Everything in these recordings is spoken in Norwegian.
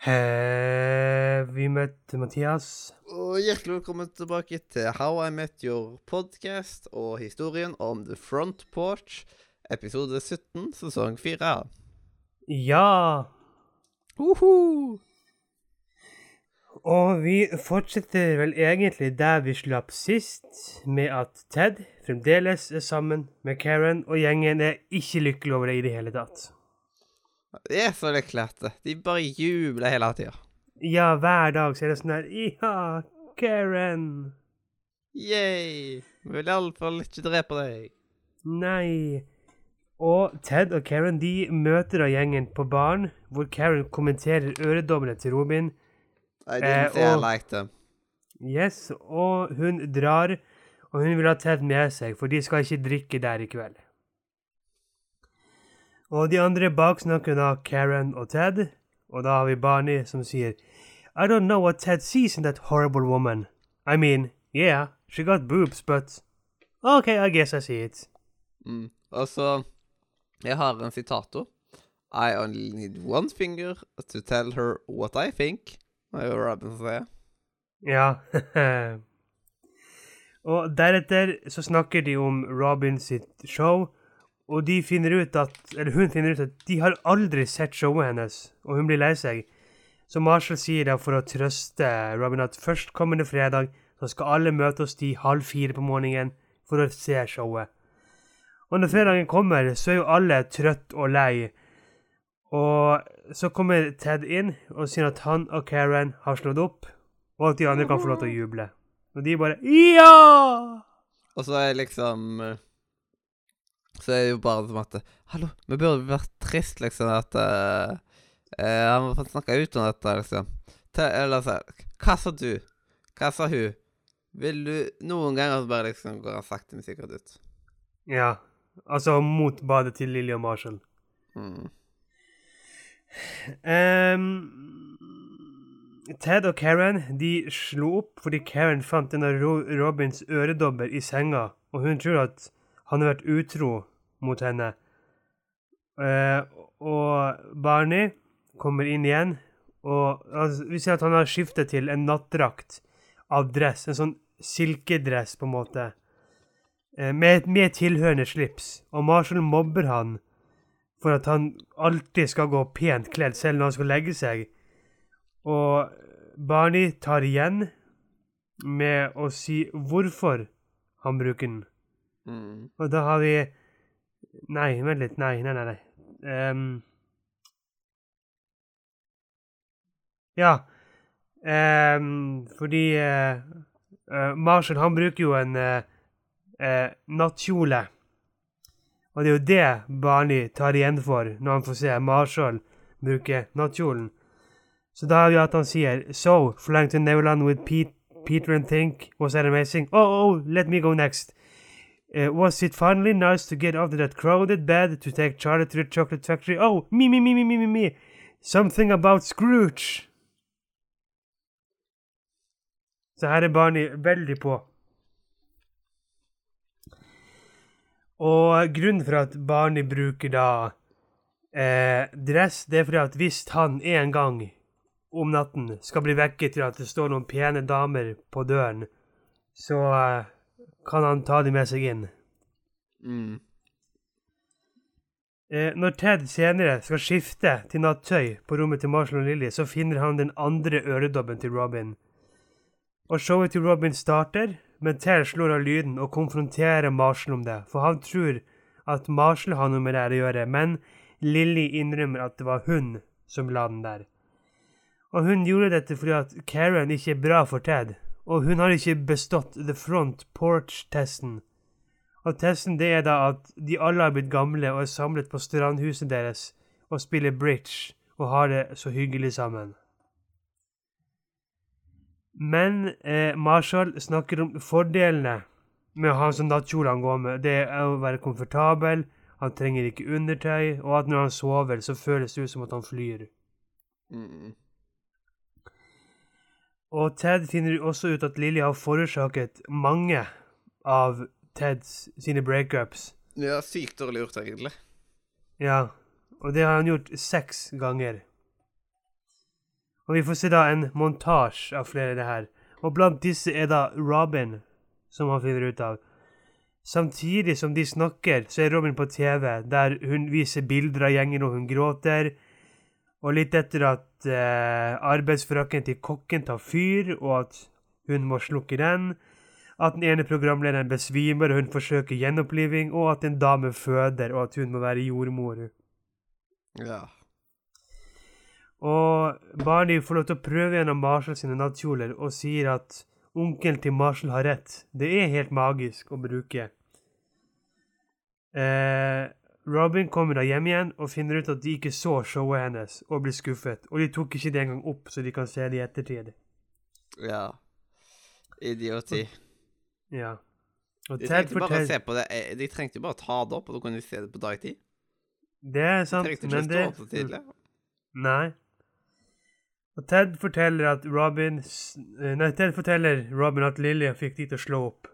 Vi møtt Mathias? Og hjertelig velkommen tilbake til How I Met Your Podcast og historien om The Front Porch, episode 17, sesong 4. Ja! Uhu. Og vi fortsetter vel egentlig der vi slapp sist, med at Ted fremdeles er sammen med Karen, og gjengen er ikke lykkelig over det i det hele tatt. Det er så lykkelig de bare jubler hele tida. Ja, hver dag så er det sånn her Ja, Karen! Yay! Vi vil iallfall ikke drepe deg. Nei. Og Ted og Karen de møter da gjengen på baren, hvor Karen kommenterer øredommene til Robin. I didn't Eh, I og- liked them. Yes, og hun drar, og hun vil ha Ted med seg, for de skal ikke drikke der i kveld. Og de andre bak snakker da Karen og Ted, og da har vi Barney som sier I don't know what Ted sees in that horrible woman. I mean, yeah, she got boobs, but Okay, I guess I see it. Mm. Og så Jeg har en sitator. I only need one finger to tell her what I think. Det er jo Robin som sier. Ja. og deretter så snakker de om Robin sitt show, og de finner ut at Eller hun finner ut at de har aldri sett showet hennes, og hun blir lei seg. Så Marshall sier da for å trøste Robin at førstkommende fredag så skal alle møte oss de halv fire på morgenen for å se showet. Og når fredagen kommer, så er jo alle trøtt og lei. Og så kommer Ted inn og sier at han og Karen har slått opp, og at de andre kan få lov til å juble. Og de bare Ja! Og så er liksom eh, Så er det jo bare som at Hallo, vi burde vært trist, liksom, at uh, uh, Han må få snakke ut om dette, liksom. Te, eller så Hva sa du? Hva sa hun? Vil du noen ganger bare liksom gå sakte, men sikkert ut? Ja. Altså mot badet til Lilly og Marshall. Mm. Um, Ted og Karen de slo opp fordi Karen fant en av Ro Robins øredobber i senga, og hun tror at han har vært utro mot henne. Eh, og Barney kommer inn igjen, og altså, vi ser at han har skiftet til en nattdrakt av dress, en sånn silkedress på en måte, eh, med, med tilhørende slips, og Marshall mobber han for at han alltid skal gå pent kledd selv når han skal legge seg. Og Barney tar igjen med å si hvorfor han bruker den. Mm. Og da har vi Nei, vent litt. Nei, nei, nei. nei. Um... ja. Um, fordi uh, uh, Marshall, han bruker jo en uh, nattkjole. Og det er jo det Barney tar igjen for når han får se Marshall bruke nattkjolen. Så da har vi at han sier So, flying to Neverland with Pete, Peter and Think, was that amazing? Oh, oh, let me go next. Uh, was it finally nice to get out of that crowded bed to take Charlie to the chocolate factory? Oh, me, me, me, me, me, me, me. Something about Scrooge. Så her er Barney veldig på. Og grunnen for at Barney bruker da eh, dress, det er fordi at hvis han en gang om natten skal bli vekket til at det står noen pene damer på døren, så eh, kan han ta dem med seg inn. Mm. Eh, når Ted senere skal skifte til nattøy på rommet til Marshall og Lily, så finner han den andre øredobben til Robin. Og showet til Robin starter, men Ted slår av lyden og konfronterer Marshall om det, for han tror at Marshall har noe med det å gjøre, men Lily innrømmer at det var hun som la den der. Og hun gjorde dette fordi at Karen ikke er bra for Ted, og hun har ikke bestått The Front Porch-testen. Og testen det er da at de alle har blitt gamle og er samlet på strandhuset deres og spiller bridge og har det så hyggelig sammen. Men eh, Marshall snakker om fordelene med å ha sånn nattkjole han går med, det er å være komfortabel, han trenger ikke undertøy, og at når han sover, så føles det ut som at han flyr. Mm. Og Ted finner også ut at Lily har forårsaket mange av Teds sine breakups. Ja, sykt dårlig gjort, egentlig. Ja, og det har han gjort seks ganger. Og vi får se da en montasje av flere av det her. Og blant disse er da Robin, som han finner ut av. Samtidig som de snakker, så er Robin på TV, der hun viser bilder av gjengen og hun gråter. Og litt etter at eh, arbeidsfrakken til kokken tar fyr, og at hun må slukke den. At den ene programlederen besvimer, og hun forsøker gjenoppliving. Og at en dame føder, og at hun må være jordmor. Ja. Og Barney får lov til å prøve gjennom Marshall sine nattkjoler og sier at onkelen til Marshall har rett. Det er helt magisk å bruke. Eh, Robin kommer da hjem igjen og finner ut at de ikke så showet hennes, og blir skuffet. Og de tok ikke det engang opp, så de kan se det i ettertid. ja. Idioti. Ja. Og De Ted forteller se på det eh, De trengte bare å ta det opp, og da kunne de se det på dagtid. Det er sant, De trengte ikke men stå opp så tidlig. Nei. Og Ted forteller at Robin eh, Nei, Ted forteller Robin at Lilly fikk de til å slå opp.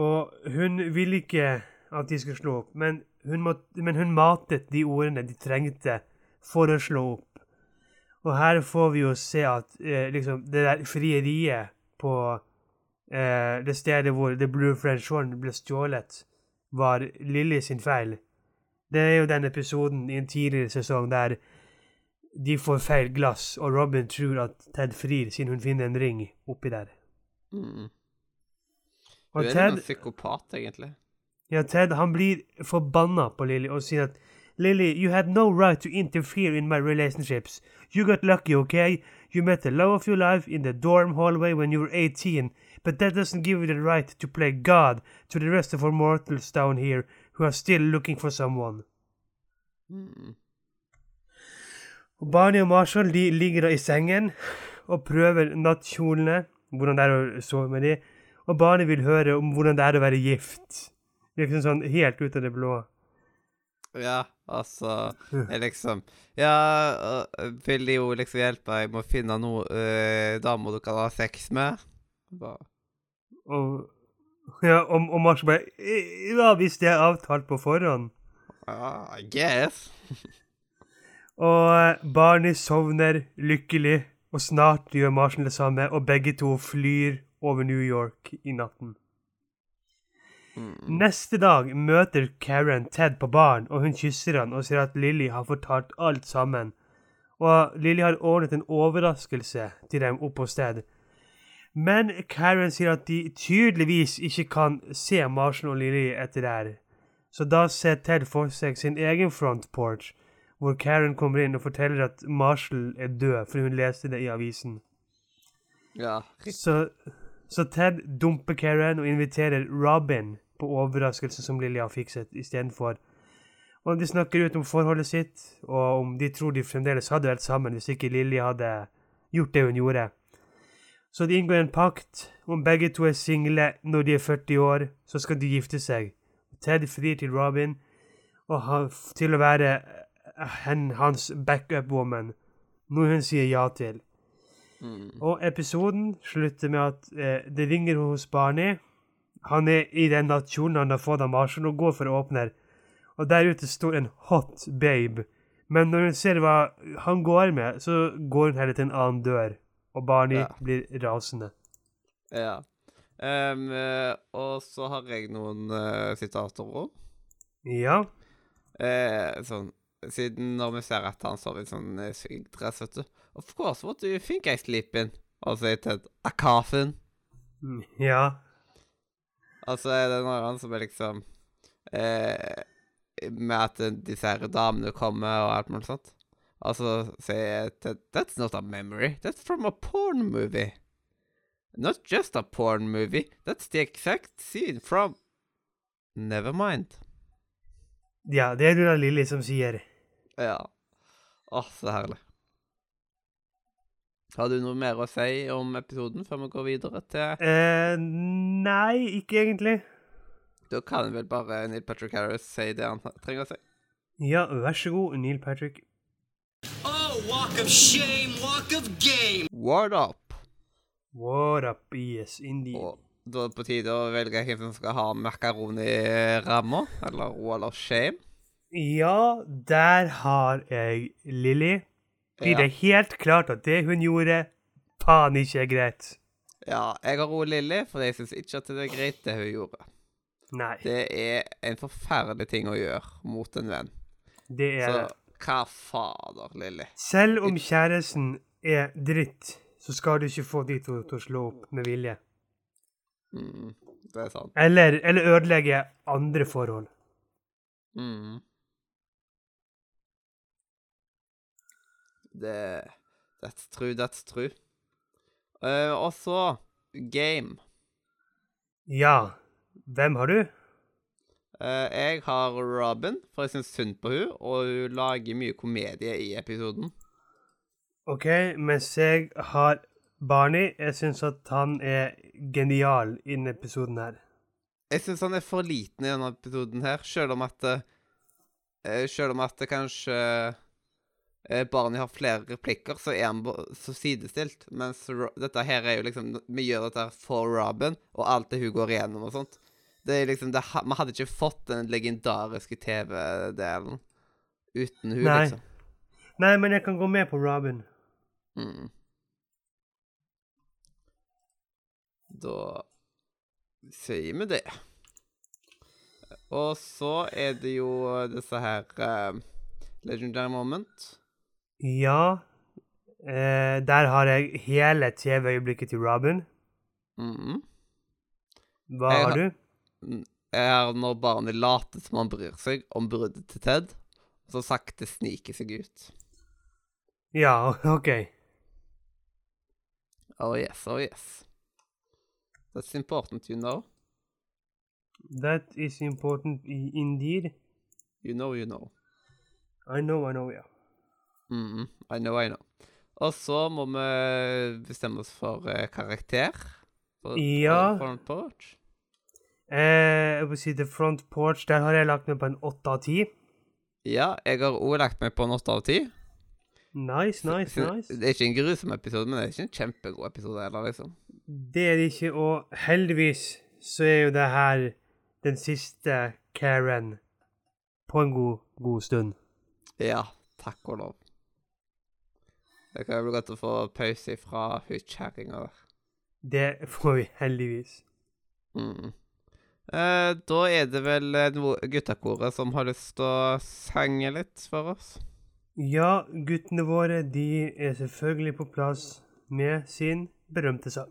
Og hun ville ikke at de skulle slå opp, men hun, må, men hun matet de ordene de trengte for å slå opp. Og her får vi jo se at eh, liksom, det der frieriet på eh, det stedet hvor The Blue French Horn ble stjålet, var Lilly sin feil. Det er jo den episoden i en tidligere sesong der de får feil glass, og Robin tror at Ted frir siden hun finner en ring oppi der. Mm. Du er Ted, en psykopat, egentlig. Ja, Ted han blir forbanna på Lily og sier at Lily, you had no right to interfere in my relationships. You got lucky, okay? You met the love of your life in the dorm hallway when you were 18, but that doesn't give you the right to play God to the rest of our mortals down here who are still looking for someone. Mm. Barney og Marshall de ligger da i sengen og prøver nattkjolene, hvordan det er å sove med de. Og Barney vil høre om hvordan det er å være gift. Liksom sånn helt ut av det blå. Ja, altså jeg liksom Ja, øh, vil de jo liksom hjelpe deg med å finne noe uh, damer du kan ha sex med? Bare, Og, ja, og, og Marshall bare «Eh, Ja, hvis det er avtalt på forhånd. ja, I guess. Og eh, Barney sovner lykkelig, og snart gjør Marshall det samme, og begge to flyr over New York i natten. Mm. Neste dag møter Karen Ted på baren, og hun kysser han og sier at Lily har fortalt alt sammen. Og Lily har ordnet en overraskelse til dem opp på sted. Men Karen sier at de tydeligvis ikke kan se Marshall og Lily etter det her. Så da ser Ted for seg sin egen front porch, hvor Karen kommer inn og forteller at Marshall er død, fordi hun leste det i avisen. Ja. Så, så Ted dumper Karen og inviterer Robin på overraskelsen som Lily har fikset istedenfor. Og de snakker ut om forholdet sitt, og om de tror de fremdeles hadde vært sammen hvis ikke Lily hadde gjort det hun gjorde. Så de inngår en pakt om begge to er single når de er 40 år, så skal de gifte seg. Ted frir til Robin og han, til å være eh, hen, hans backup-woman, noe hun sier ja til. Mm. Og episoden slutter med at eh, det ringer hos Barney. Han er i den nasjonen han har fått av Marshall, og går for å åpne. Og der ute står en hot babe. Men når hun ser hva han går med, så går hun heller til en annen dør. Og Barney Ja. blir rasende. ja. Øh, og så har jeg noen uh, sitater òg. Ja. Uh, sånn Siden når vi ser at han sover i sånn uh, dress, vet du. Of course, what do you think I sleep in? Og så er Ted a coffin. Mm, Altså er det noe annet som er liksom eh, Med at disse her damene kommer og alt mulig sånt. Altså sier jeg That's not a memory. That's from a porn movie. Not just a porn movie. That's the exact scene from Never mind. ja, det er det Lilly som sier. Ja. Åh, så herlig. Har du noe mer å si om episoden før vi går videre til Eh, nei, ikke egentlig. Da kan vel bare Neil Patrick Harris si det han trenger å si. Ja, vær så god, Neil Patrick. Oh, walk of shame, walk of game. What up! What up, yes, indeed. Og da er det på tide å velge hvem som skal ha makaroniramma, eller wall of shame. Ja, der har jeg Lilly. Blir Ja. det helt klart at det hun gjorde, faen ikke er greit. Ja, jeg har roet Lilly, for jeg syns ikke at det er greit, det hun gjorde. Nei, Det er en forferdelig ting å gjøre mot en venn. det er Så hva fader, Lilly? Selv om kjæresten er dritt, så skal du ikke få de to til å slå opp med vilje. Mm, det er sant. Eller, eller ødelegge andre forhold. Mm. Det That's true, that's true. Uh, og så game. Ja, hvem har du? Uh, jeg har Robin, for jeg syns synd på hun, og hun lager mye komedie i episoden. OK, mens jeg har Barney. Jeg syns at han er genial i denne episoden her. Jeg syns han er for liten i denne episoden her, selv om at uh, Selv om at det kanskje eh, Barney har flere replikker, så er han så sidestilt. Mens dette her er jo liksom Vi gjør dette her for Robin, og alt det hun går igjennom og sånt. Det er liksom det, Vi hadde ikke fått den legendariske TV-delen uten hun, Nei. liksom. Nei, men jeg kan gå med på Robin. Mm. Da sier vi det. Og så er det jo disse her uh, Legendary Moment. Ja. Eh, der har jeg hele TV-øyeblikket til Robin. Mhm. Hva Jeg har du? Jeg har når barnet later som han bryr seg om bruddet til Ted, og så sakte sniker seg ut. Ja, OK. Oh yes, oh yes. That's important, you know. That is important indeed. You know, you know. I know, I know, ja. Mhm. I know, I know. Og så må vi bestemme oss for uh, karakter. For, Ja. For, front porch. Eh, jeg vil si The Front Porch, der har jeg lagt meg på en åtte av ti. Ja, jeg har òg lagt meg på en åtte av ti. Nice, nice, nice. Det er ikke en grusom episode, men det er ikke en kjempegod episode heller, liksom. Det er det ikke, og heldigvis så er jo det her den siste Karen på en god, god stund. Ja, takk og lov. Det kan bli godt å få pause fra hudkjerringa. der. Det får vi heldigvis. Mm. Eh, da er det vel eh, guttekoret som har lyst til å sange litt for oss. Ja, guttene våre, de er selvfølgelig på plass med sin berømte sang.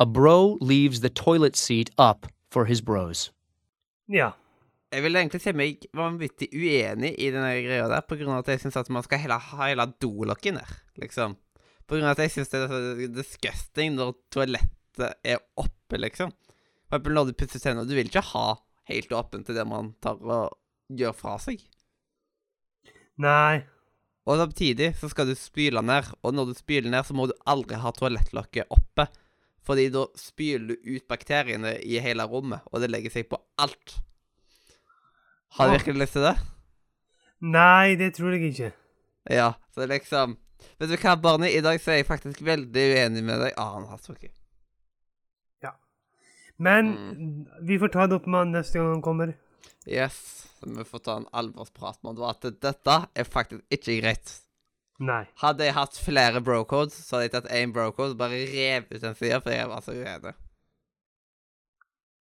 A bro leaves the toilet seat up for his bros. Ja. Jeg vil egentlig si meg vanvittig uenig i denne greia der, på grunn av at jeg syns at man skal heller ha hele dolokket ned, liksom. På grunn av at jeg syns det er så disgusting når toalettet er oppe, liksom. For eksempel når du pusser tenner, du vil ikke ha helt åpent til det man tar og gjør fra seg. Nei. Og samtidig så skal du spyle ned, og når du spyler ned, så må du aldri ha toalettlokket oppe. Fordi da spyler du ut bakteriene i hele rommet, og det legger seg på alt. Har du virkelig lyst til det? Nei, det tror jeg ikke. Ja, så liksom Vet du hva, Barney? I dag så er jeg faktisk veldig uenig med deg. Ah, han har så ikke. Men Mm. vi får ta det opp med han neste gang han kommer. Yes. Så vi får ta en alvorsprat med han. At dette er faktisk ikke greit. Nei. Hadde jeg hatt flere brocodes, så hadde jeg tatt én brocode og bare rev ut den sida, for jeg var så uenig.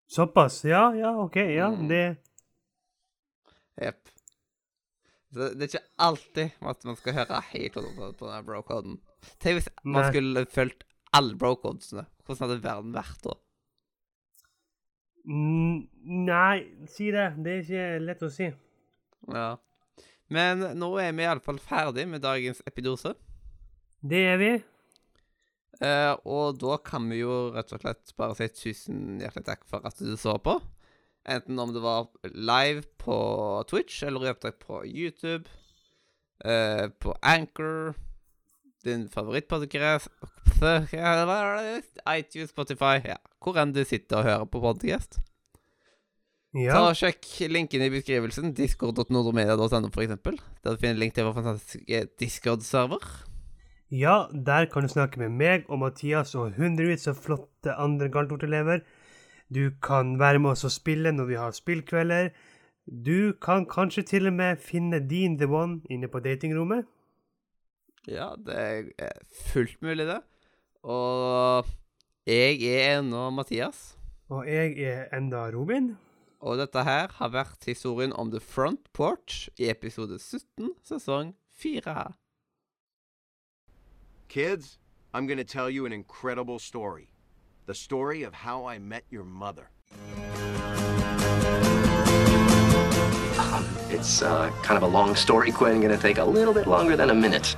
Såpass? Ja, ja, OK. Ja, Mm. det Jepp. Så det er ikke alltid at man skal høre helt på, den bro-koden. Tenk hvis man skulle fulgt alle bro-codesene. Hvordan hadde verden vært da? Mm, Nei, si det. Det er ikke lett å si. Ja. Men nå er vi iallfall ferdig med dagens epidose. Det er vi. Uh, og da kan vi jo rett og slett bare si tusen hjertelig takk for at du så på. Enten om det var live på Twitch eller i opptak på YouTube, uh, på Anchor, din favorittpodkast iTunes, Spotify ja. Hvor enn du sitter og hører på podcast. Ta Ja. og Sjekk linken i beskrivelsen. discord.nordomedia.no, for eksempel. Der du finner link til vår fantastiske Discord-server. ja, der kan du snakke med meg og Mathias og hundrevis av flotte andre Galtort-elever. Du kan være med oss og spille når vi har spillkvelder. Du kan kanskje til og med finne din The One inne på datingrommet. Ja, det er fullt mulig, det. Og jeg er ennå Mathias. Og jeg er enda Robin. Og dette her har vært historien om The Front Porch i episode 17, sesong 4. Kids, I'm going to tell you an incredible story. The story of how I met your mother. Um, it's uh, kind of a long story, Quinn. Gonna take a little bit longer than a minute.